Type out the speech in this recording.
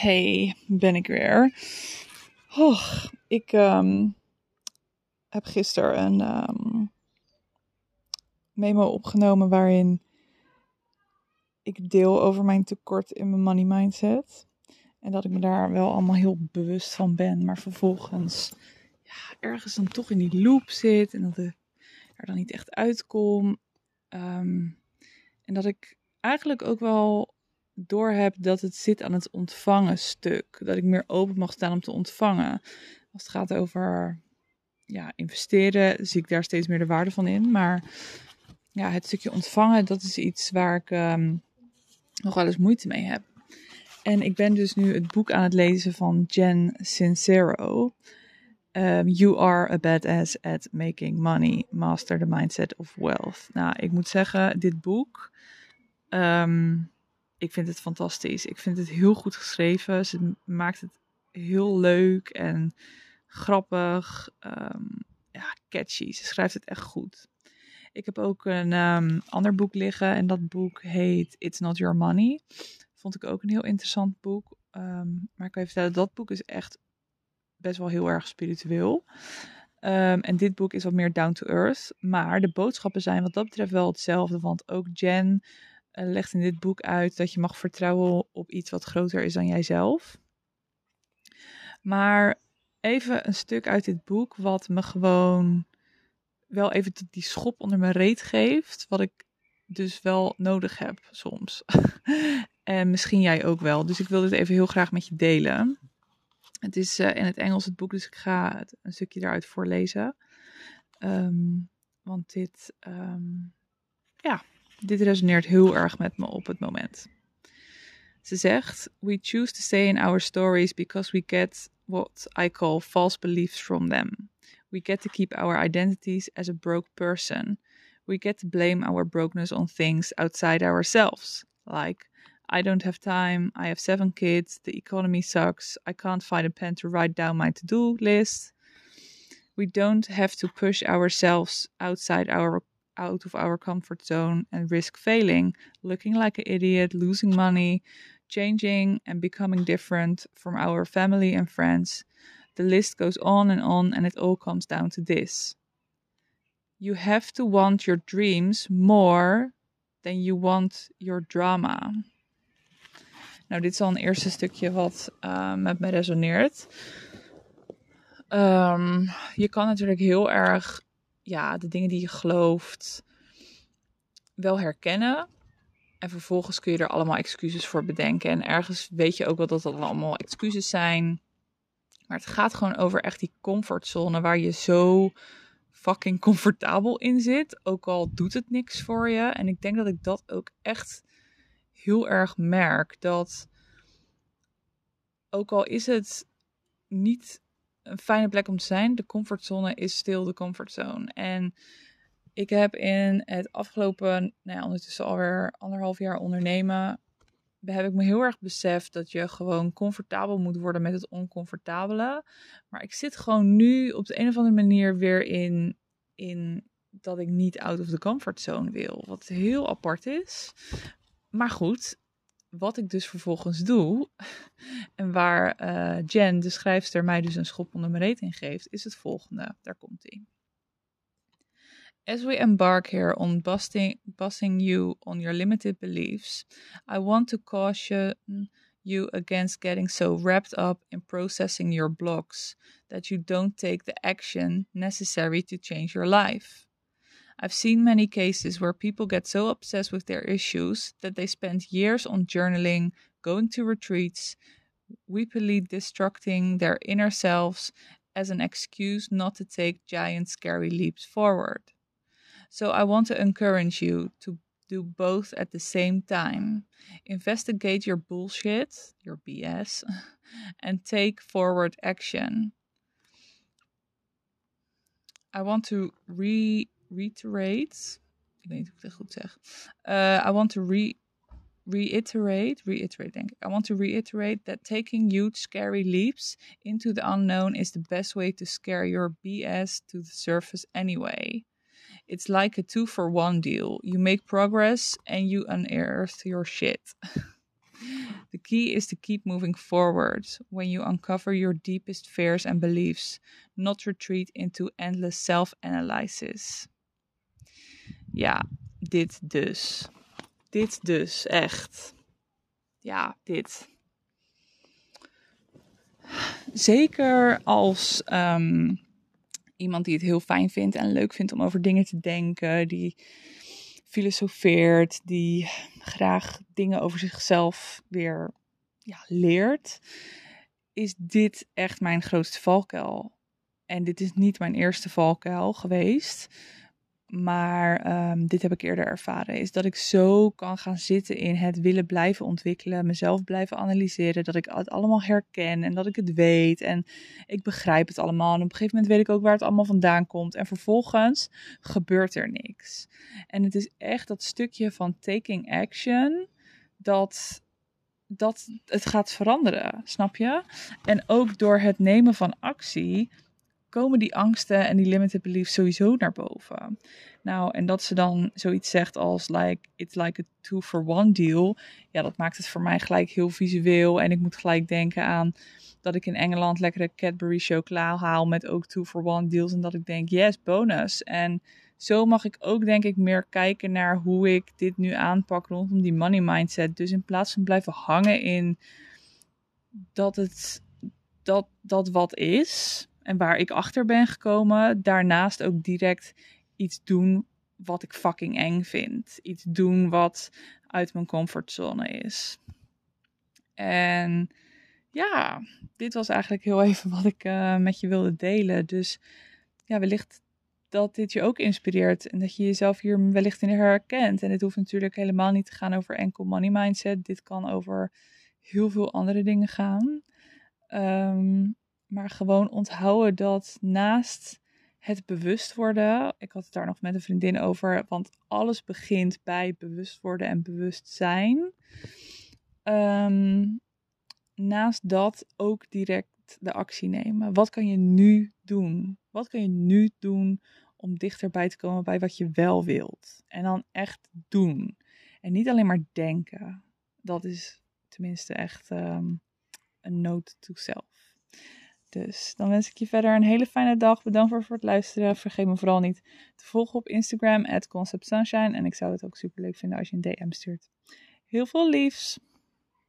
Hey, ben ik weer. Oh, ik ehm, heb gisteren een ehm, memo opgenomen waarin ik deel over mijn tekort in mijn money mindset. En dat ik me daar wel allemaal heel bewust van ben. Maar vervolgens ja, ergens dan toch in die loop zit. En dat ik er dan niet echt uitkom. Ehm, en dat ik eigenlijk ook wel doorheb dat het zit aan het ontvangen stuk. Dat ik meer open mag staan om te ontvangen. Als het gaat over ja, investeren, zie ik daar steeds meer de waarde van in. Maar ja, het stukje ontvangen, dat is iets waar ik um, nog wel eens moeite mee heb. En ik ben dus nu het boek aan het lezen van Jen Sincero. Um, you are a badass at making money. Master the mindset of wealth. Nou, ik moet zeggen, dit boek. Um, ik vind het fantastisch. Ik vind het heel goed geschreven. Ze maakt het heel leuk en grappig. Um, ja, catchy. Ze schrijft het echt goed. Ik heb ook een um, ander boek liggen en dat boek heet It's Not Your Money. Vond ik ook een heel interessant boek. Um, maar ik kan je vertellen, dat boek is echt best wel heel erg spiritueel. En dit boek is wat meer down to earth. Maar de boodschappen zijn wat dat betreft wel hetzelfde. Want ook Jen legt in dit boek uit dat je mag vertrouwen op iets wat groter is dan jijzelf. Maar even een stuk uit dit boek wat me gewoon wel even die schop onder mijn reet geeft. Wat ik dus wel nodig heb soms. en misschien jij ook wel. Dus ik wil dit even heel graag met je delen. Het is uh, in het Engels het boek, dus ik ga het, een stukje daaruit voorlezen. Um, want dit, um, ja, dit resoneert heel erg met me op het moment. Ze zegt: We choose to stay in our stories because we get what I call false beliefs from them. We get to keep our identities as a broke person. We get to blame our brokenness on things outside ourselves, like I don't have time, I have seven kids, the economy sucks, I can't find a pen to write down my to do list. We don't have to push ourselves outside our out of our comfort zone and risk failing, looking like an idiot, losing money, changing and becoming different from our family and friends. The list goes on and on, and it all comes down to this. You have to want your dreams more than you want your drama. Nou, dit is al een eerste stukje wat uh, met me resoneert. Um, je kan natuurlijk heel erg ja, de dingen die je gelooft wel herkennen. En vervolgens kun je er allemaal excuses voor bedenken. En ergens weet je ook wel dat dat allemaal excuses zijn. Maar het gaat gewoon over echt die comfortzone waar je zo fucking comfortabel in zit. Ook al doet het niks voor je. En ik denk dat ik dat ook echt heel erg merk. Dat ook al is het niet een fijne plek om te zijn. De comfortzone is stil de comfortzone. En ik heb in het afgelopen, nou ja, ondertussen alweer anderhalf jaar ondernemen, heb ik me heel erg beseft dat je gewoon comfortabel moet worden met het oncomfortabele. Maar ik zit gewoon nu op de een of andere manier weer in, in dat ik niet out of the comfort zone wil. Wat heel apart is. Maar goed, wat ik dus vervolgens doe, en waar uh, Jen, de schrijfster, mij dus een schop onder mijn reet in geeft, is het volgende. Daar komt ie. As we embark here on busting, busting you on your limited beliefs, I want to caution you against getting so wrapped up in processing your blocks that you don't take the action necessary to change your life. I've seen many cases where people get so obsessed with their issues that they spend years on journaling, going to retreats, weepily destructing their inner selves as an excuse not to take giant, scary leaps forward. So I want to encourage you to do both at the same time. Investigate your bullshit, your BS, and take forward action. I want to re reiterate. Ik weet niet hoe ik het goed zeg. Uh, I want to re reiterate, reiterate denk ik. I want to reiterate that taking huge scary leaps into the unknown is the best way to scare your BS to the surface anyway. It's like a two for one deal. You make progress and you unearth your shit. The key is to keep moving forward when you uncover your deepest fears and beliefs, not retreat into endless self-analysis. Ja, dit dus. Dit dus, echt. Ja, dit. Zeker als um, iemand die het heel fijn vindt en leuk vindt om over dingen te denken, die filosofeert, die graag dingen over zichzelf weer ja, leert, is dit echt mijn grootste valkuil. En dit is niet mijn eerste valkuil geweest. Maar ehm, dit heb ik eerder ervaren. Is dat ik zo kan gaan zitten in het willen blijven ontwikkelen. Mezelf blijven analyseren. Dat ik het allemaal herken. En dat ik het weet. En ik begrijp het allemaal. En op een gegeven moment weet ik ook waar het allemaal vandaan komt. En vervolgens gebeurt er niks. En het is echt dat stukje van taking action. Dat, dat het gaat veranderen. Snap je? En ook door het nemen van actie komen die angsten en die limited beliefs sowieso naar boven. Nou, en dat ze dan zoiets zegt als like it's like a two for one deal. Ja, dat maakt het voor mij gelijk heel visueel en ik moet gelijk denken aan dat ik in Engeland lekkere Cadbury chocola haal met ook two for one deals en dat ik denk yes, bonus. En zo mag ik ook denk ik meer kijken naar hoe ik dit nu aanpak rondom die money mindset. Dus in plaats van blijven hangen in dat het dat, dat wat is, en waar ik achter ben gekomen, daarnaast ook direct iets doen wat ik fucking eng vind. Iets doen wat uit mijn comfortzone is. En ja, dit was eigenlijk heel even wat ik uh, met je wilde delen. Dus ja, wellicht dat dit je ook inspireert en dat je jezelf hier wellicht in herkent. En dit hoeft natuurlijk helemaal niet te gaan over enkel money mindset. Dit kan over heel veel andere dingen gaan. Um, maar gewoon onthouden dat naast het bewust worden. Ik had het daar nog met een vriendin over. Want alles begint bij bewust worden en bewustzijn. Um, naast dat ook direct de actie nemen. Wat kan je nu doen? Wat kan je nu doen om dichterbij te komen bij wat je wel wilt? En dan echt doen. En niet alleen maar denken. Dat is tenminste echt um, een note to self. Dus dan wens ik je verder een hele fijne dag. Bedankt voor, het luisteren. Vergeet me vooral niet te volgen op Instagram, at Concept Sunshine. En ik zou het ook super leuk vinden als je een DM stuurt. Heel veel liefs!